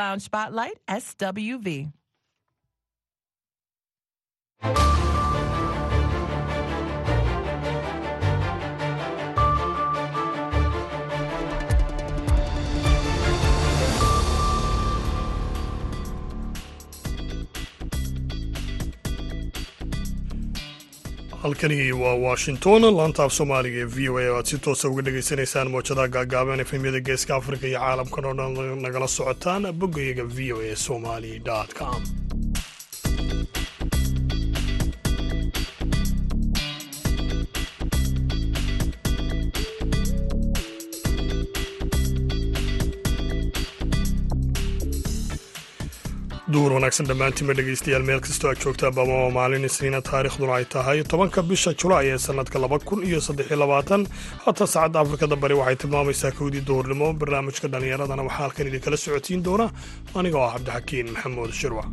Lounge Spotlight, SWV. Halkani waa washington laanta af soomaaliga ee v o a oo aad si toosa uga dhagaysanaysaan mowjadaha gaagaaban efemyada geeska afrika iyo caalamkan oo dhan nagala socotaan boggayaga v o a somali com duur wanaagsan dhammaantiinba dhegaystayaal meel kastoo aad joogtaan bama waa maalin isniina taariikhduna ay tahay. Tobanka bisha julaay ee sannadka laba kun iyo saddex iyo labaatan haatan saacadda afrikada bari waxay tilmaamaysaa kowdii duurnimo barnaamijka dhallinyaradana waxaa halkan idinkala socotiin doona. Anigoo ah cabdixakiin maxamuud shirwac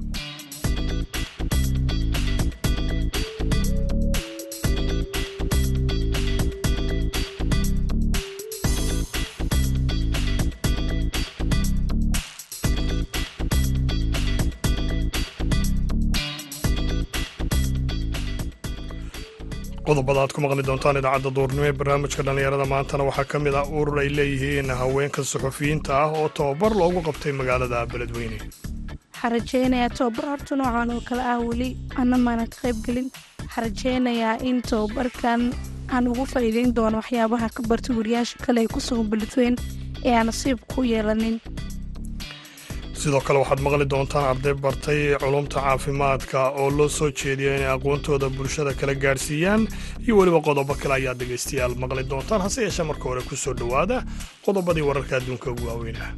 qodobada aad ku maqli doontaan idaacadda duurnimo ee barnaamijka dhallinyarada maantana waxaa ka mid ah urur ay leeyihiin haweenka suxufiyiinta ah oo tababar loogu qabtay magaalada beledweyne. Rajeynayaa tababar horta noocan oo kale ah weli ana maana ka qayb gelin. Waxaan rajeynayaa in tababarkan aan ugu faa'iideyn doono waxyaabaha ka bartay wariyaasha kale ay ku sugan beledweyn ee aan nasiib ku yeelanin sidoo kale waxaad maqli doontaan arday bartay culumta caafimaadka oo loo soo jeediyo inay aqoontooda bulshada kala gaadhsiiyaan iyo weliba qodobo kale ayaad dhegaystayaal maqli doontaan hase yeeshee marka hore ku soo dhowaada qodobadii wararka adduunka ugu waaweynah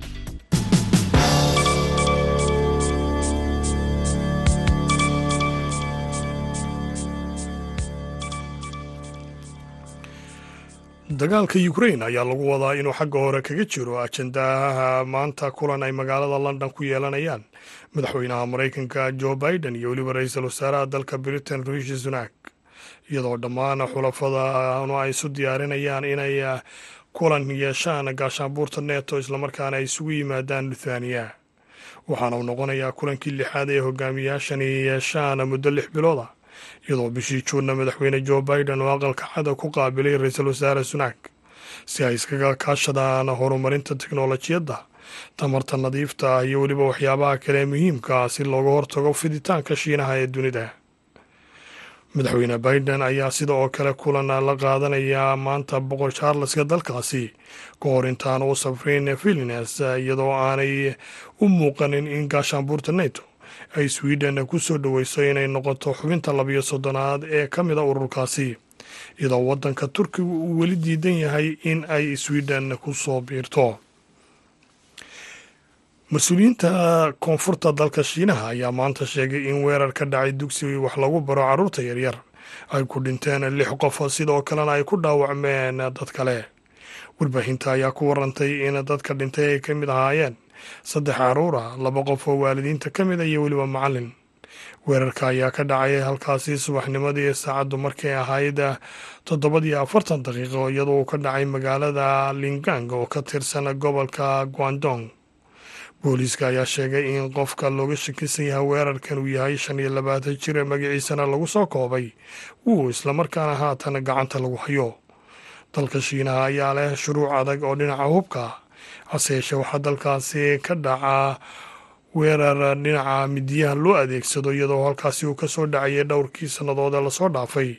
dagaalka ukrain ayaa lagu wadaa inuu xagga hore kaga jiro ajandaha maanta kulan ay magaalada london ku yeelanayaan. Madaxweynaha maraykanka jo biden iyo weliba ra'iisul wasaaraha dalka britain rishi sunak. Iyadoo dhammaan xulafadana ay isu diyaarinayaan inay kulan yeeshaan gaashaanbuurta neto islamarkaana ay isugu yimaadaan luthaniya waxaana uu noqonayaa kulankii lixaad ee hogaamiyaashani yeeshaan muddo lix bilooda iyadoo bishii juunna madaxweyne jo biden oo aqalka cada ku qaabilay ra'iisul wasaare sunak si ay iskaga kaashadaan horumarinta teknolojiyadda tamarta nadiifta ah iyo weliba waxyaabaha kale muhiimka ah si looga hortago fiditaanka shiinaha ee dunida. Madaxweyne biden ayaa sida oo kale kulan la qaadanayaa maanta boqor charleska dalkaasi ka hor intaan u safrayn vilines iyadoo aanay u muuqanin in gaashaanbuurta neto ay sweden ku soo dhoweyso inay noqoto xubinta labiyo soddonaad ee ka mida ururkaasi iyadoo waddanka turkiga uu weli diidan yahay in ay sweden ku soo biirto. Mas'uuliyiinta koonfurta dalka shiinaha ayaa maanta sheegay in weerar ka dhacay dugsi wax lagu baro carruurta yaryar ay ku dhinteen lix qof sidoo kalena ay ku dhaawacmeen dad kale. Warbaahinta ayaa ku warantay in dadka dhintay ay ka mid ahaayeen saddex carruur ah laba qof oo waalidiinta ka mid a iyo weliba macallin. Weerarka ayaa ka dhacay halkaasi subaxnimadii saacaddu markay ahayd toddobadii afartan daqiiqo iyadoo uu ka dhacay magaalada lingang oo ka tirsan gobolka guandong booliiska ayaa sheegay in qofka looga shakisan yahay weerarkan uu yahay shan iyo labaatan jir ee magaciisana lagu soo koobay. Wuu islamarkaana haatan gacanta lagu hayo. Dalka shiinaha ayaa leh shuruuc adag oo dhinaca hubka hase yeeshee waxaa dalkaasi ka dhacaa weerar dhinaca midiyaha loo adeegsado iyadoo halkaasi uu ka soo dhacayay dhowrkii sannadood ee la soo dhaafay.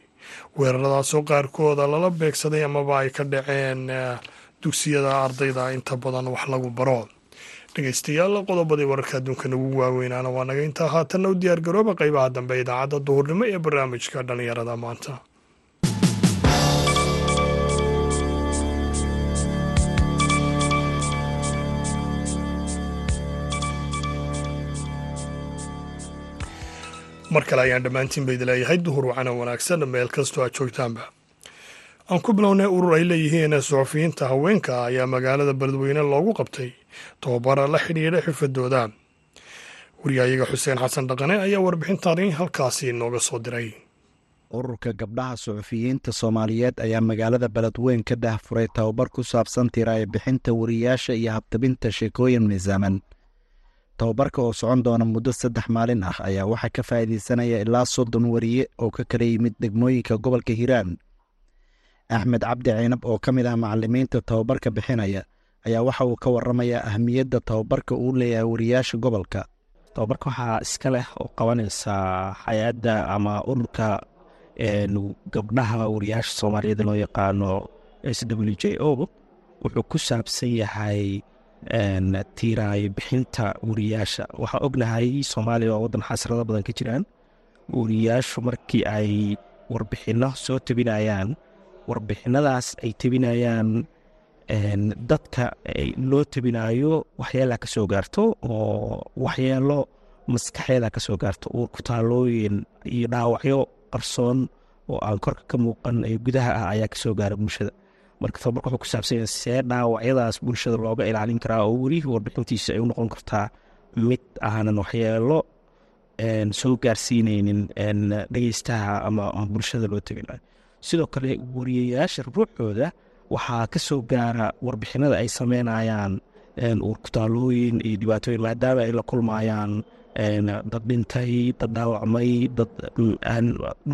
Weeraradaasoo qaarkooda lala beegsaday amaba ay ka dhaceen dugsiyada ardayda inta badan wax lagu baro. Dhegaystayaal qodobadii wararka adduunka nagu waaweynaana waa naga intaa haatanna u diyaargarooba qaybaha dambe idaacadda duhurnimo ee barnaamijka dhallinyarada maanta mar kale ayaan dhammaantiin ba idi leeyahay duhur wacana wanaagsan meel kastoo aad joogtaanba. Aan ku bilownay urur ay leeyihiin suxufiyiinta haweenka ayaa magaalada beledweyne loogu qabtay. Tababara la xidhiidha xirfadooda wariyayaga xuseen xasan dhaqane ayaa warbixintaani halkaasi nooga soo diray. Ururka gabdhaha suxufiyiinta soomaaliyeed ayaa magaalada beledweyn ka dahfuray tababar ku saabsan tiraaya bixinta wariyaasha iyo habtabinta sheekooyin miisaaman tababarka oo socon doona muddo saddex maalin ah ayaa waxaa ka faa'iideysanaya ilaa soddon wariye oo ka kala yimid degmooyinka gobolka hiiraan axmed cabdi ciinab oo ka mid ah macalimiinta tababarka bixinaya ayaa waxa uu ka waramayaa ahmiyadda tababarka uu leeyahay wariyaasha gobolka. Tababarka waxaa iska leh oo qabanaysaa hay'adda ama ururka gabdhaha wariyaasha soomaaliyeed loo yaqaano s w j o. Wuxuu ku saabsan yahay tiiraayo bixinta wariyaasha. Waxaan ognahay soomaaliya waa waddan xasrado badan ka jiraan. Wariyaashu markii ay warbixinno soo tebinayaan warbixinadaas ay tebinayaan dadka loo tebinayo waxyeelaa ka soo gaarto oo waxyeelo maskaxeeda ka soo gaarto. Uurkutaalooyin iyo dhaawacyo qarsoon oo aan korka ka muuqan ee gudaha ah ayaa ka soo gaara bulshada marka tababarka wuxuu ku saabsanya see dhaawacyadaas bulshada looga ilaalin karaa oo welihii warbixintiisa ay u noqon kartaa mid aanan waxyeelo soo gaarsiineynin dhegeystaha ama bulshada loo teginayo sidoo kale wariyayaasha ruuxooda waxaa ka soo gaara warbixinada ay sameynayaan uurkutaalooyin iyo dhibaatooyin maadaama ay la kulmayaan dad dhintay dad dhaawacmay dad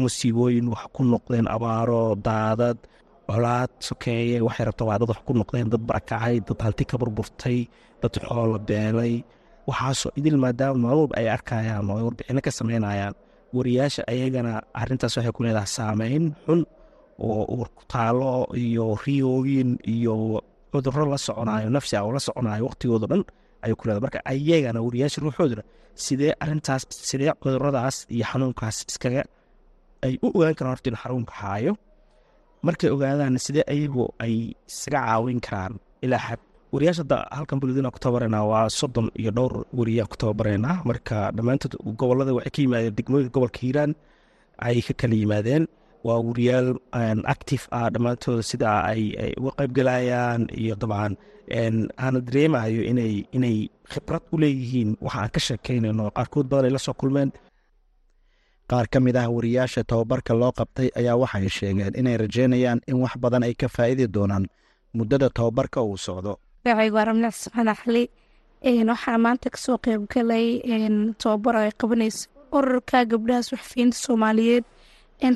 musiibooyin wax ku noqdeen abaaro daadad colaad sokeeye waxay rabta waa dad wax ku noqdeen dad barakacay dad halti ka burburtay dad xoola beelay. Waxaasoo idil maadaama maalwalba ay arkayaan oo ay ka sameynayaan. Wariyaasha ayagana arintaas waxay ku leedahay saameyn xun oo uurkutaalo iyo riyooyin iyo cuduro la soconayo nafsi oo la soconayo waqtigooda dhan ayuu ku leedahay. Marka ayagana wariyaasha ruuxooduna sidee arintaas sidee cuduradaas iyo xanuunkaas iskaga ay u ogaan karaan horta in xanuunka haayo markay ogaadaan sidee ayagu ay isaga caawin karaan ilaa xad. Wariyaasha hadda halkan buladina ku tababareynaa waa soddon iyo dhowr wariyaa ku tababareynaa marka dhammaantood gobollada waxay ka yimaadeen degmooyinka gobolka hiiraan ay ka kala yimaadeen. Waa wariyaal active ah dhammaantooda sida ay uga qaybgalayaan iyo dabcan. Aana dareemayo inay inay khibrad u leeyihiin. Waxa aan ka sheekeynayno qaarkood badan ay la soo kulmeen qaar ka mid ah wariyaasha tababarka loo qabtay ayaa waxay sheegeen inay rajeynayaan in wax badan ay ka faa'idi doonaan muddada tababarka uu socdo. Waxaa maanta ka soo qeybgalay tababar ay qabanaysa ururka gabdhaha suxufiyiinta soomaaliyeed.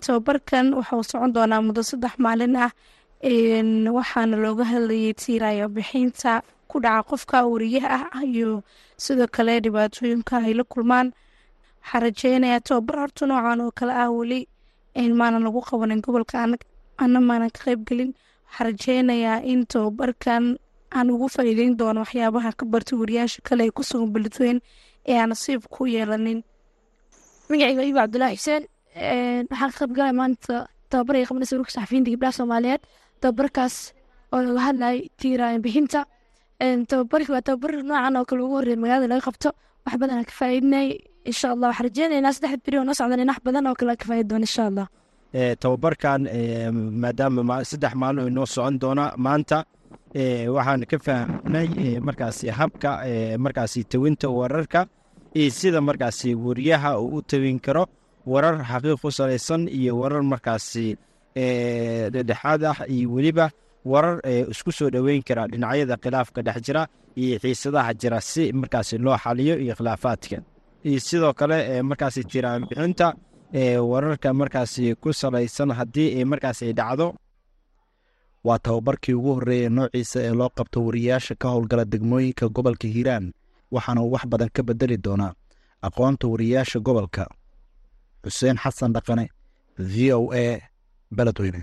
Tababarkan waxauu socon doonaa muddo saddex maalin ah. Waxaana looga hadlayay tiirayo bixinta ku dhaca qofka wariyaha ah iyo sidoo kale dhibaatooyinka ay la kulmaan waxaa rajeynayaa tababar horta noocan oo kale ah weli. Maanan lagu qabanin gobolka ana maanan ka qeybgelin waxaa rajeynayaa in tababarkan aan ugu faa'iideyn doono waxyaabaha ka bartay wariyaasha kale ay ku sugan beledweyn ee aan nasiib ku yeelanin. Magacayga iba cabdulaahi xuseen waxaan ka qaybgalay maanta tababar ay qabanaysa ururka saxafiyiinta gabdhaha soomaaliyeed. Tababarkaas oo laga hadlayay tiiraayan bixinta. Tababarki waa tababar noocan oo kale ugu horreeya magaalada laga qabto. Wax badan ka faa'iidinay insha allah waxaan rajeynaynaa saddex beri oo noo socdan in wax badan oo kale aan ka faa'iidi doono insha allah tababarkan maadaama saddex maalin inoo socon doona maanta waxaan ka fahmnay markaasi habka markaasi tawinta wararka iyo sida markaasi wariyaha uu u tawin karo warar xaqiiq ku salaysan iyo warar markaasi dhedhexaad ah iyo weliba warar isku soo dhoweyn kara dhinacyada khilaafka dhex jira iyo xiisadaha jira si markaasi loo xaliyo iyo khilaafaadka iyo sidoo kale markaasi tiraan bixinta wararka markaasi ku salaysan haddii markaasi dhacdo. Waa tababarkii ugu horreeyay noociisa ee loo qabto wariyaasha ka howlgala degmooyinka gobolka hiiraan waxaana wax badan ka bedeli doonaa aqoonta wariyaasha gobolka. Xuseen xasan dhaqane v o a beledweyne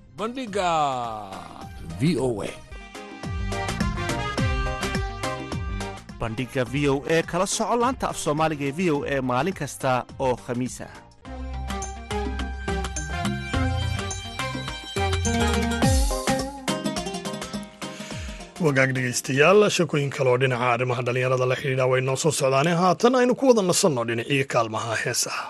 bandhigga v o a. Bandhigga v o e kala soco laanta af soomaaliga ee v o e maalin kasta oo khamiis ah wagaag dhegaystayaal shakooyin kale oo dhinaca arrimaha dhallinyarada la xidhiidha way noo soo socdaane. Haatan aynu ku wada nasanno dhinacii kaalmaha heesaha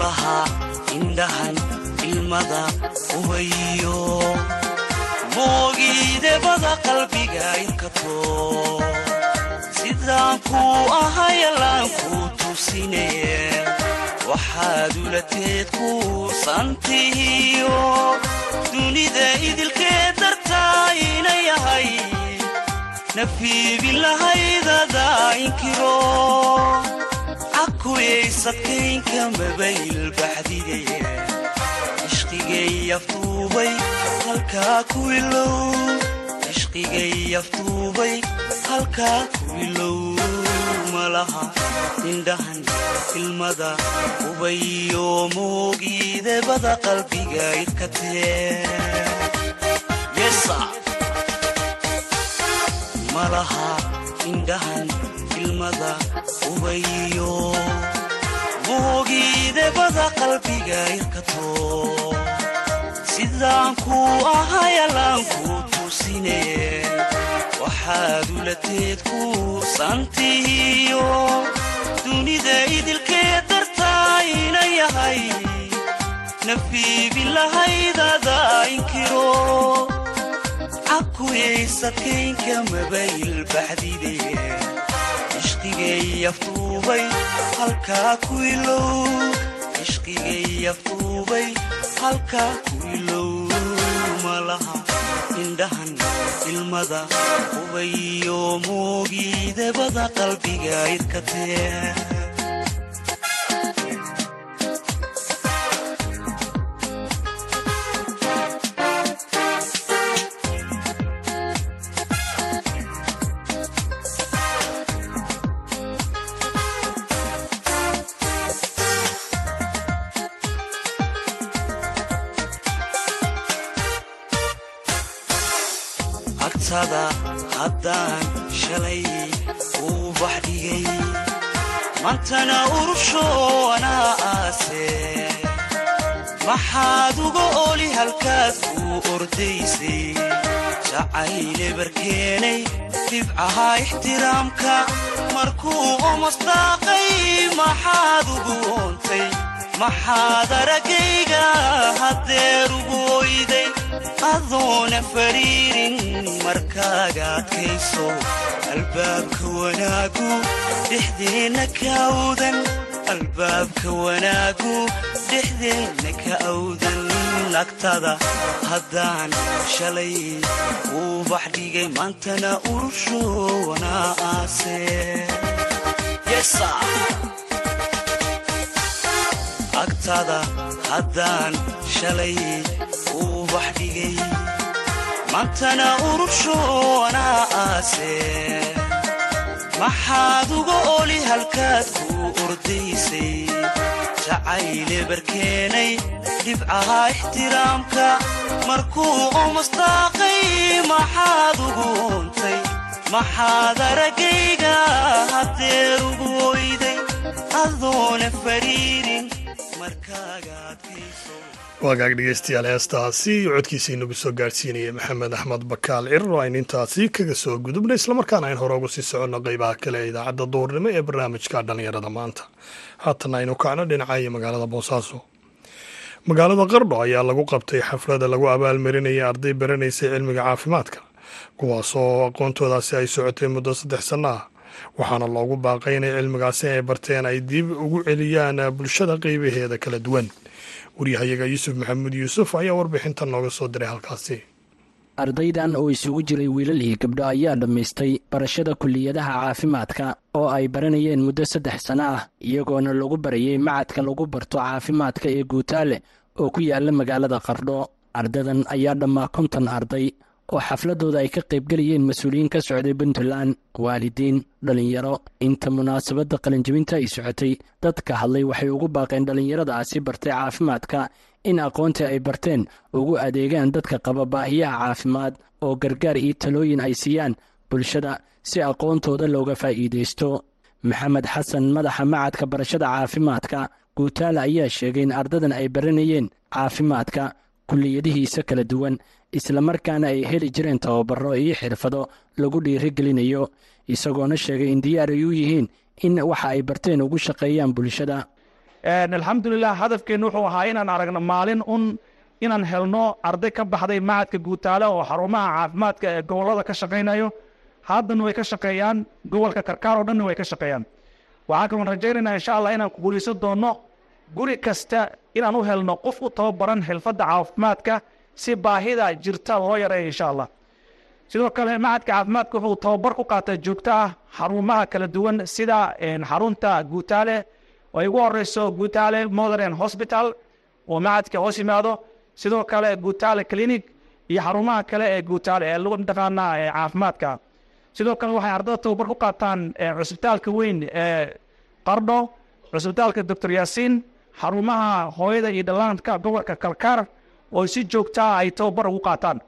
malaha indhahan ilmada ubayo moogiidebada qalbiga inkato sidaan kuu ahayalaan kuu tusine waxaad ulateed kuusantihiyo dunida idilkeed dartaa ina yahay nafiibin lahaydada inkiro cakuyay sadkaynka mabayl baxdige ishqigay idkatee malaha indhahan ilmada ubayo moogiidebada qalbiga irkato sidaan kuu ahayalaan kuu tusine waxaad ulateed kuusantihiyo dunida idilkeed dartaa ina yahay nafiibin lahaydada inkiro cakuyay sadkaynka mabayl baxdide ishqigay aftuubay halkaa ku ilow ishqigay aftuubay halkaa ku ilow malaha indhahan ilmada ubayo moogiidebada qalbiga agtada haddaan shalay uu baxdhigay mantana urusho anaa aase. Maxaad uga oli halkaad kuu ordaysay? Jacayle barkeenay dhibcahaa ixtiraamka. Markuu omasdaaqay maxaad ugu oontay? Maxaad araggayga haddeer ugu oyday adoona fariirin markaaga adkayso albaabka wanaagu dhexdeenna ka awdan albaabka wanaagu dhexdeenna ka awdan agtada haddaan shalay uu baxdhigay maantana urusho wanaa aase agtada haddaan shalay uu baxdhigay maantana urusho anaa aase maxaad uga oli halkaad kuu ordaysay jacayle barkeenay dhibcahaa ixtiraamka markuu omasdaaqay maxaad ugu oontay maxaad araggayga haddeer ugu oyday adoona fariirin markaaga adkayso waagaag dhegeystayaal heestaasi codkiisa inagu soo gaadhsiinaya maxamed axmed bakaal cirir aynu intaasi kaga soo gudubnay islamarkaana ayn hore uga sii soconno qeybaha kale ee idaacadda duurnimo ee barnaamijka dhallinyarada maanta. Haatan aynu kacno dhinacayo magaalada boosaaso. Magaalada qardho ayaa lagu qabtay xaflada lagu abaalmarinaya arday baranaysay cilmiga caafimaadka kuwaasoo aqoontoodaasi ay socotay muddo saddex sanno ah waxaana loogu baaqay inay cilmigaasi ay barteen ay dib ugu celiyaan bulshada qeybaheeda kala duwan. Waryahayaga yuusuf maxamuud yuusuf ayaa warbixinta nooga soo diray halkaasi. Ardaydan oo isugu jiray wiilal iyo gabdho ayaa dhammaystay barashada kulliyadaha caafimaadka oo ay baranayeen muddo saddex sanno ah iyagoona lagu barayay macadka lagu barto caafimaadka ee guutaale oo ku yaalla magaalada qardho ardadan ayaa dhammaa konton arday oo xafladooda ay ka qaybgelayeen mas'uuliyiin ka socday puntland waalidiin dhallinyaro inta munaasabadda qalinjibinta ay socotay dadka hadlay waxay ugu baaqeen dhallinyaradaasi bartay caafimaadka in aqoontii ay barteen ugu adeegaan dadka qaba baahiyaha caafimaad oo gargaar iyo talooyin ay siiyaan bulshada si aqoontooda looga faa'iidaysto. Maxamed xasan madaxa macadka barashada caafimaadka guutaale ayaa sheegay in ardadan ay baranayeen caafimaadka kulliyadihiisa kala duwan islamarkaana ay heli jireen tababaro iyo xirfado lagu dhiirigelinayo isagoona sheegay in diyaar ay u yihiin in waxa ay barteen ugu shaqeeyaan bulshada. Alxamdulilah hadafkeennu wuxuu ahaa inaan aragno maalin un inaan helno arday ka baxday macadka guutaale oo xarumaha caafimaadka ee gobollada ka shaqaynayo haddana way ka shaqeeyaan gobolka karkaar oo dhanna way ka shaqeeyaan. Waxaa kaloon rajaynaynaa insha allah inaan ku guulaysan doonno guri kasta inaan u helno qof u tababaran xilfadda caafimaadka si baahida jirta loo yareeya insha allah sidoo kale macadka caafimaadka wuxuu tababar ku qaataa joogto ah xarumaha kala duwan sida xarunta guutaale ay ugu horeyso guutaale modern hospital oo macadka hoos yimaado. Sidoo kale guutaale clinic iyo xarumaha kale ee guutaale ee lagu dhaqaanaa caafimaadka. Sidoo kale waxay ardada tababar ku qaataan cusbitaalka weyn ee qardho cusbitaalka doctor yaasiin xarumaha hooyada iyo dhallaanka gobolka kalkaar oo si joogtaa ay tababar ugu qaataan.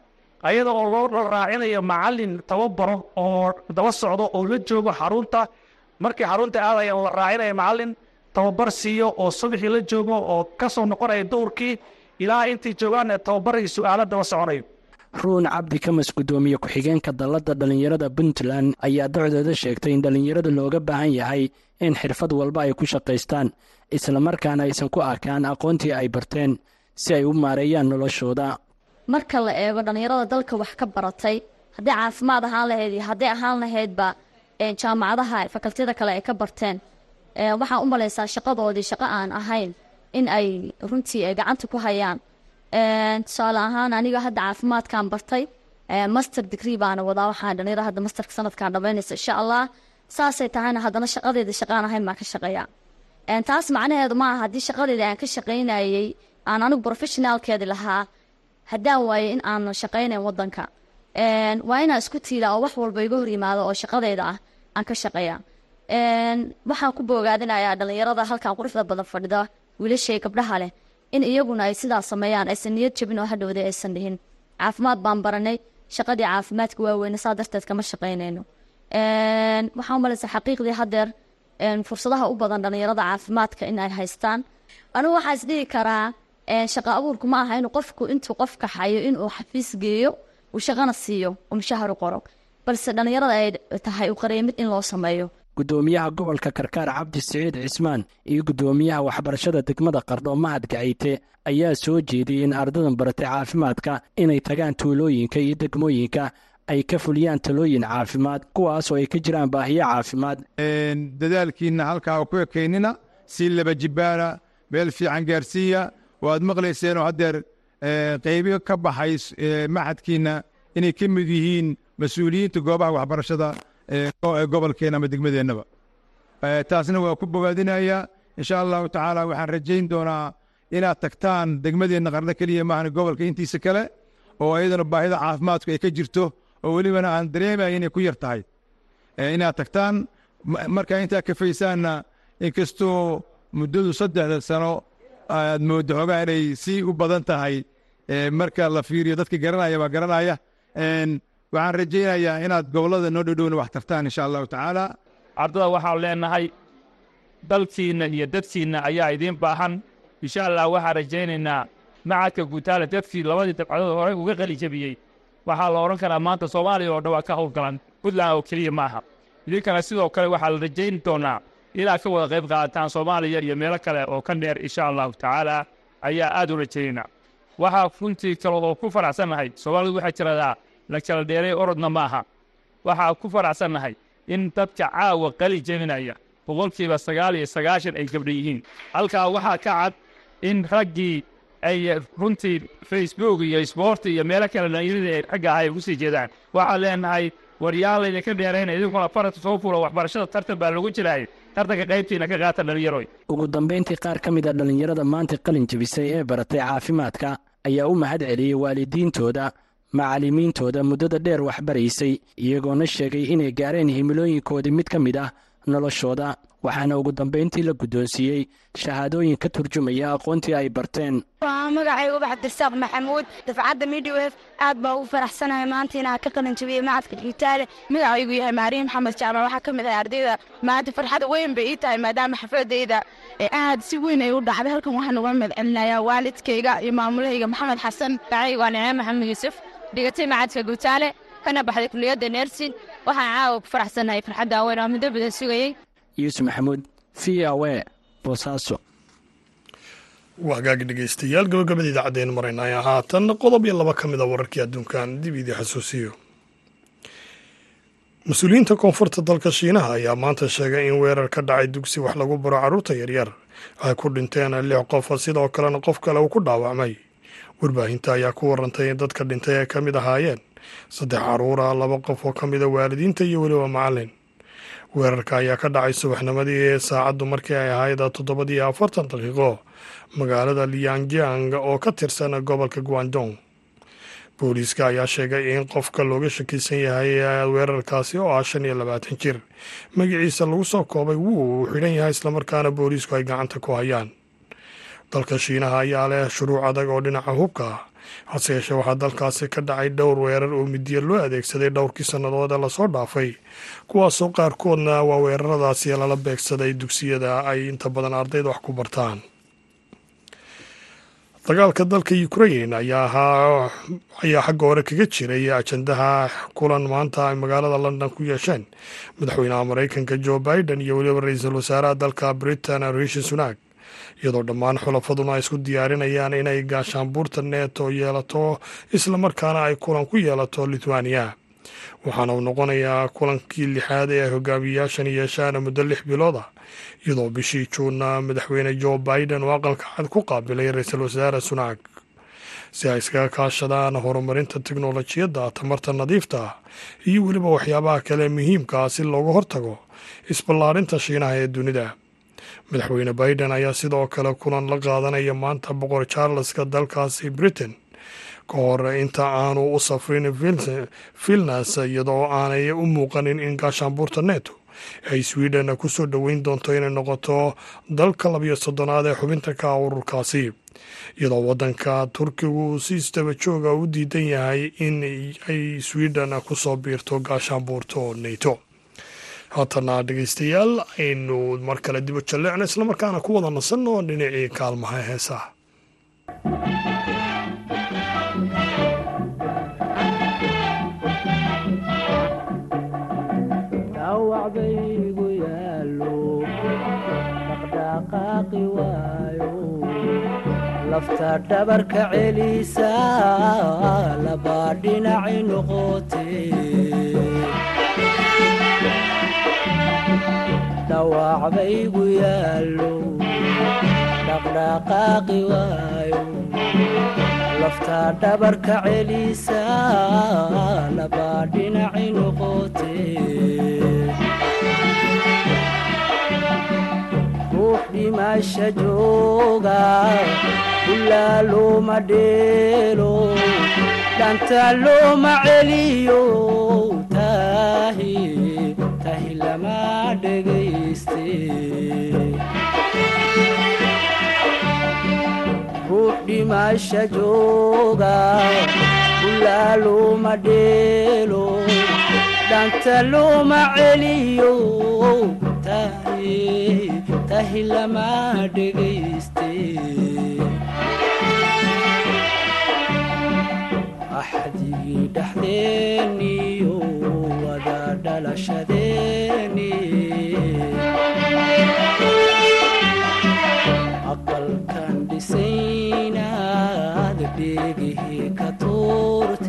Ayada oo loo raacinayo macalin tababaro oo daba socdo oo la joogo xarunta markii xarunta aadaya la raacinayo macalin tababar siiyo oo subaxii la joogo oo ka soo noqonaya dowrkii ilaa intay joogaan tababar iyo su'aalo daba soconayo. Ruun cabdi kamas guddoomiye ku-xigeenka dalladda dhallinyarada puntland ayaa docdooda sheegtay in dhallinyarada looga baahan yahay in xirfad walba ay ku shaqaystaan islamarkaana aysan ku arkaan aqoontii ay barteen si ay u maareeyaan noloshooda. Marka la eego dhallinyarada dalka wax ka baratay haddii caafimaad ahaan lahayd iyo hadday ahaan lahaydba jaamacadaha fakaltiyada kale ay ka barteen. Waxaan u malaysaa shaqadoodii shaqo aan ahayn in ay runtii ay gacanta ku hayaan. Tusaale ahaan aniga hadda caafimaadkan bartay master degree baana wadaa. Waxaan dhalinyaro hadda masterka sanadkan dhamaynaysa insha allah. Saasay tahayna haddana shaqadeeda shaqaan ahayn baan ka shaqeeyaa taas macnaheedu maaha haddii shaqadeeda aan ka shaqaynayay aan anigu professionaalkeedi lahaa haddaan waaye in aan shaqaynayn wadanka waa inaan isku tiilaa oo wax walba iga hor yimaado oo shaqadeyda ah aan ka shaqeeya. Waxaan ku boogaadinayaa dhallinyarada halkan quruxda badan fadhida wiilashay gabdhaha leh in iyaguna ay sidaas sameeyaan aysan niyad jabin oo hadhowday aysan dhihin. Caafimaad baan baranay shaqadii caafimaadka waaweyne saa darteed kama shaqaynayno. Waxaan umalaysa xaqiiqdii hadeer fursadaha u badan dhallinyarada caafimaadka in ay haystaan. Anigu waxaa isdhihi karaa shaqa abuurku ma aha inuu qofku intuu qofka hayo inuu xafiis geeyo uu shaqana siiyo uu mushahar qoro. Balse dhallinyarada ay tahay u qareemid in loo sameeyo. Guddoomiyaha gobolka karkaar cabdi siciid cismaan iyo guddoomiyaha waxbarashada degmada qardho mahad gacayte ayaa soo jeediyey in ardadan baratay caafimaadka inay tagaan tuulooyinka iyo degmooyinka ay ka fuliyaan talooyin caafimaad kuwaas oo ay ka jiraan baahiyo caafimaad. Dadaalkiinna halkaa ku ekaynina si laba jibbaana meel fiican gaarsiiya waad maqlayseenoo haddeer qaybo ka baxay maxadkiinna inay ka mid yihiin mas'uuliyiinta goobaha waxbarashada gobolkeena ama degmadeennaba. Taasna waa ku bogaadinayaa insha allahu tacaala waxaan rajayn doonaa inaad tagtaan degmadeenna qarno keliya maahan gobolka intiisa kale oo iyadana baahida caafimaadku ay ka jirto oo welibana aan dareemaya inay ku yar tahay. Inaad tagtaan markaa intaa kafaysaanna inkastoo muddadu saddexda sano aad mooddo xoogaa inay si u badan tahay. Marka la fiiriyo dadka garanaya baa garanaya. Waxaan rajaynayaa inaad gobollada noo dhowdhowna wax tartaan insha allahu tacaala. Ardada waxaan leenahay dalkiinna iyo dadkiinna ayaa idiin baahan. Insha allah waxaan rajaynaynaa macadka guutaale dadkii labadii dabcadood horey uga qali jebiyey waxaa la odhan karaa maanta soomaaliya oo dhan waa ka howlgalan puntland oo keliya maaha. Idinkana sidoo kale waxaa la rajayn doonaa inaad ka wada qayb qaadataan soomaaliya iyo meelo kale oo ka dheer insha allahu tacaala ayaa aad u rajaynaa waxaa runtii kale oo ku faraxsannahay soomaalidu waxay tiradaa la kala dheeray orodna maaha. Waxaa ku faraxsannahay in dadka caawa qali jebinaya boqolkiiba sagaal iyo sagaashan ay gabdha yihiin. Halkaa waxaa ka cad in raggii ay runtii facebook iyo isboorti iyo meelo kale dhalinyarada ay ragga ahay ugu sii jeedaan. Waxaan leenahay waryaal laydinka dheerayna idinkuna farata soo fula waxbarashada tartan baa lagu jiraay tartanka qaybtiina ka qaata dhalinyaroy ugu dambayntii qaar ka mid a dhallinyarada maanta qalin jebisay ee baratay caafimaadka ayaa u mahad celiyey waalidiintooda macallimiintooda muddada dheer waxbaraysay iyagoona sheegay inay gaareen himilooyinkoodii mid ka mid ah noloshooda. Waxaana ugu dambeyntii la guddoonsiiyey shahaadooyin ka turjumaya aqoontii ay barteen. Magacayga ubax abdirsaaq maxamuud. Dafcadda midwef aad baa ugu faraxsanahay maanta inaan ka qalin macadka digitaale magacaygu yahay maariin maxamed jaamac waxaa ka mid ahay ardayda maanta farxad weyn bay ii tahay maadaama xafladayda aad si weyn ay u dhacday. Halkan waxaan uga madcelinayaa waalidkayga iyo maamulahayga maxamed xasan magacaygu waa nicme maxamed yuusuf. Dhigatay macadka guutaale kana baxday kuliyadda nersin waxaan caawa ku faraxsanahay farxadda weyn oo muddo badan sugayey yuusuf maxamuud v o e boosaaso waa hagaagi dhegeystayaal gabagabada idaacaddeenu maraynaya haatan qodob iyo laba ka mid a wararkii adduunkan dib idii xasuusiyo. Mas'uuliyiinta koonfurta dalka shiinaha ayaa maanta sheegay in weerar ka dhacay dugsi wax lagu baro carruurta yaryar ay ku dhinteen lix qof sidoo kalena qof kale uu ku dhaawacmay warbaahinta ayaa ku warantay in dadka dhintay ay ka mid ahaayeen saddex carruura laba qof oo ka mida waalidiinta iyo weliba macallin weerarka ayaa ka dhacay subaxnimadii saacaddu markii ay ahayd toddobadii afartan daqiiqo magaalada liangyang oo ka tirsan gobolka guandong booliiska ayaa sheegay in qofka looga shakisan yahay weerarkaasi oo ah shan iyo labaatan jir. Magaciisa lagu soo koobay wuu uu xidhan yahay islamarkaana booliisku ay gacanta ku hayaan dalka shiinaha ayaa leh shuruuc adag oo dhinaca hubka ah. Hase yeeshee waxaa dalkaasi ka dhacay dhowr weerar oo midiya loo adeegsaday dhowrkii sannadood ee la soo dhaafay kuwaasoo qaarkoodna waa weeraradaasi lala beegsaday dugsiyada ay inta badan ardayda wax ku bartaan. Dagaalka dalka ukrain ayaa xagga hore kaga jiray ajandaha kulan maanta ay magaalada london ku yeesheen. Madaxweynaha maraykanka joe biden iyo weliba ra'iisul wasaaraha dalka britain rishi sunak iyadoo dhammaan xulafaduna isku diyaarinayaan inay gaashaanbuurta neeto yeelato islamarkaana ay kulan ku yeelato lithuania. Waxaana uu noqonayaa kulankii lixaad ee ay hogaamiyayaashan yeeshaan muddo lix bilood ah iyadoo bishii juunna madaxweyne joe biden oo aqalka cad ku qaabilay ra'iisul wasaare sunak. Si ay iskaga kaashadaan horumarinta teknolojiyadda tamarta nadiifta iyo weliba waxyaabaha kale muhiimka ah si looga hortago isballaarinta shiinaha ee dunida madaxweyne biden ayaa sidoo kale kulan la qaadanaya maanta boqor charleska dalkaasi britain. Ka hor inta aanu u safrin vilnas iyadoo aanay u muuqanin in gaashaanbuurta neto ay sweden ku soo dhoweyn doonto inay noqoto dalka labiyo soddonaad ee xubinta ka ururkaasi. Iyadoo waddanka turkigu si isdaba jooga u diidan yahay in ay sweden ku soo biirto gaashaanbuurto neto haatana dhegeystayaal aynu mar kale dibo jalleecno islamarkaana ku wada nasanno dhinacii kaalmaha heesaha dhawacbaygu yaalo dhaqdhaqaaqi waayo lafta dhabarka celisa labaa dhinaci noqote. Ruux dhimasha jooga ilaa dheelo dhanta looma celiyo tahi tahi lama dhegayste ruux dhimasha jooga ilaa looma dheelo dhanta looma celiyo tahi lama dhegayste axdigii dhexdeeniyo wada dhalashadeeni aqalkan dhisaynaad dheegihii ka tuurte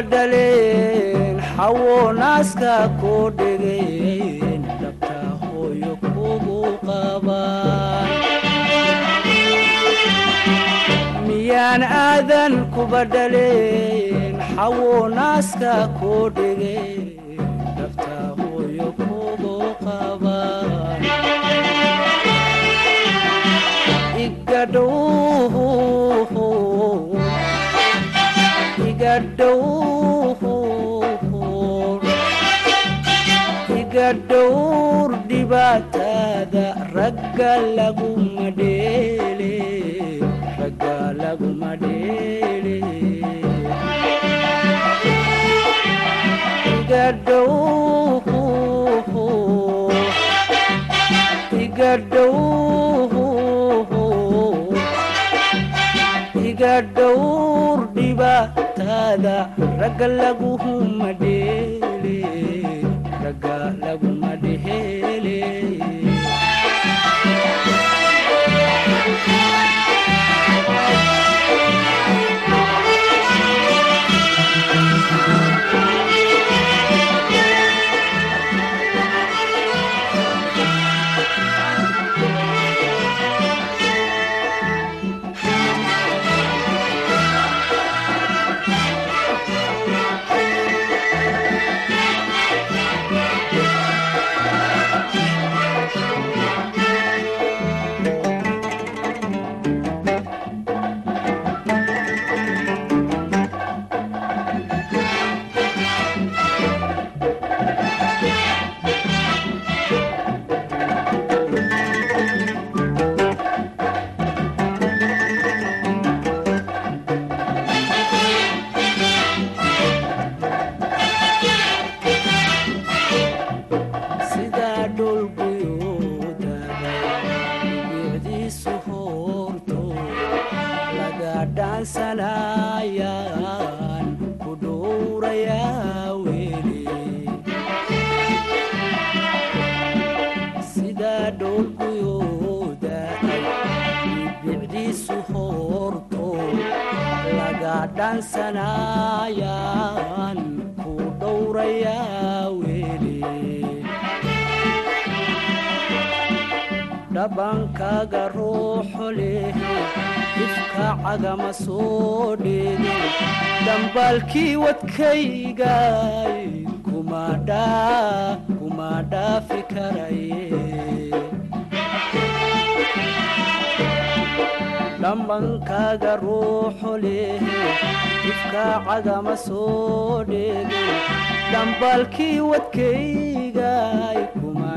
ka dhaleen xawo naaska ku dhigeen dhabta hooyo kugu qabaan. Miyaan aadan kuba dhaleen xawo naaska ku dhigeen dhabta hooyo kugu qabaan. Igadhuhu igadhowr igadhowr dhibaatada ragga laguma dheele ragga laguma dheele ragga laguma dheele dhabankaaga ruuxo leh ifka cagama soo dheege dambaalkii wadkaygay kuma dhaa kuma dhaafi karaye dhambankaaga ruuxo leh ifka cagama soo dheege dambaalkii wadkaygay kuma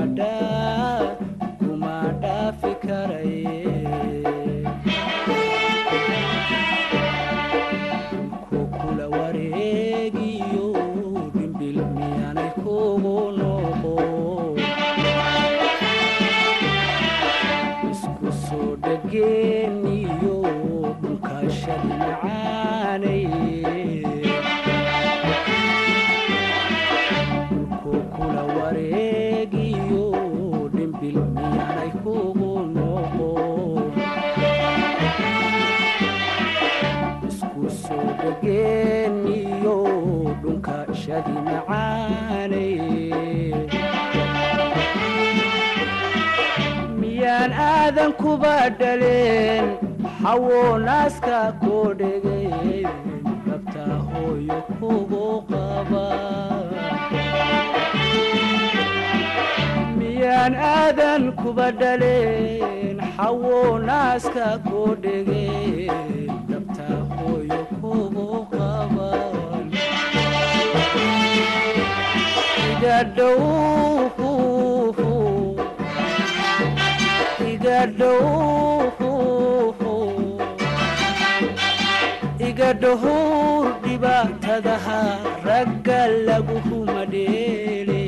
dhaleen xawo naaska koo dhegeen dhabta hooyo kugu qaba. Miyaan aadan kuba dhaleen xawo naaska koo dhegeen dhabta hooyo kugu qaban iga iga dhowr dhibaatadaha ragga laguma dheele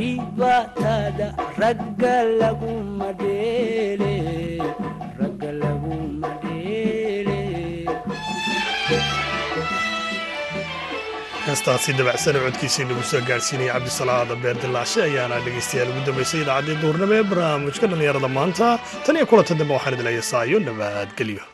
dhibaatada ragga laguma dheele ragga laguma dheele heestaasi dabacsan oo codkiisii lagu soo gaadhsiinaya cabdisalaada beer dilaashe ayaana dhegaystayaal ugu dambaysay idaacaddii duurnimo ee barnaamijka dhallinyarada maanta tan iyo kulanta dambe waxaan idin leeya saayo nabadgelyo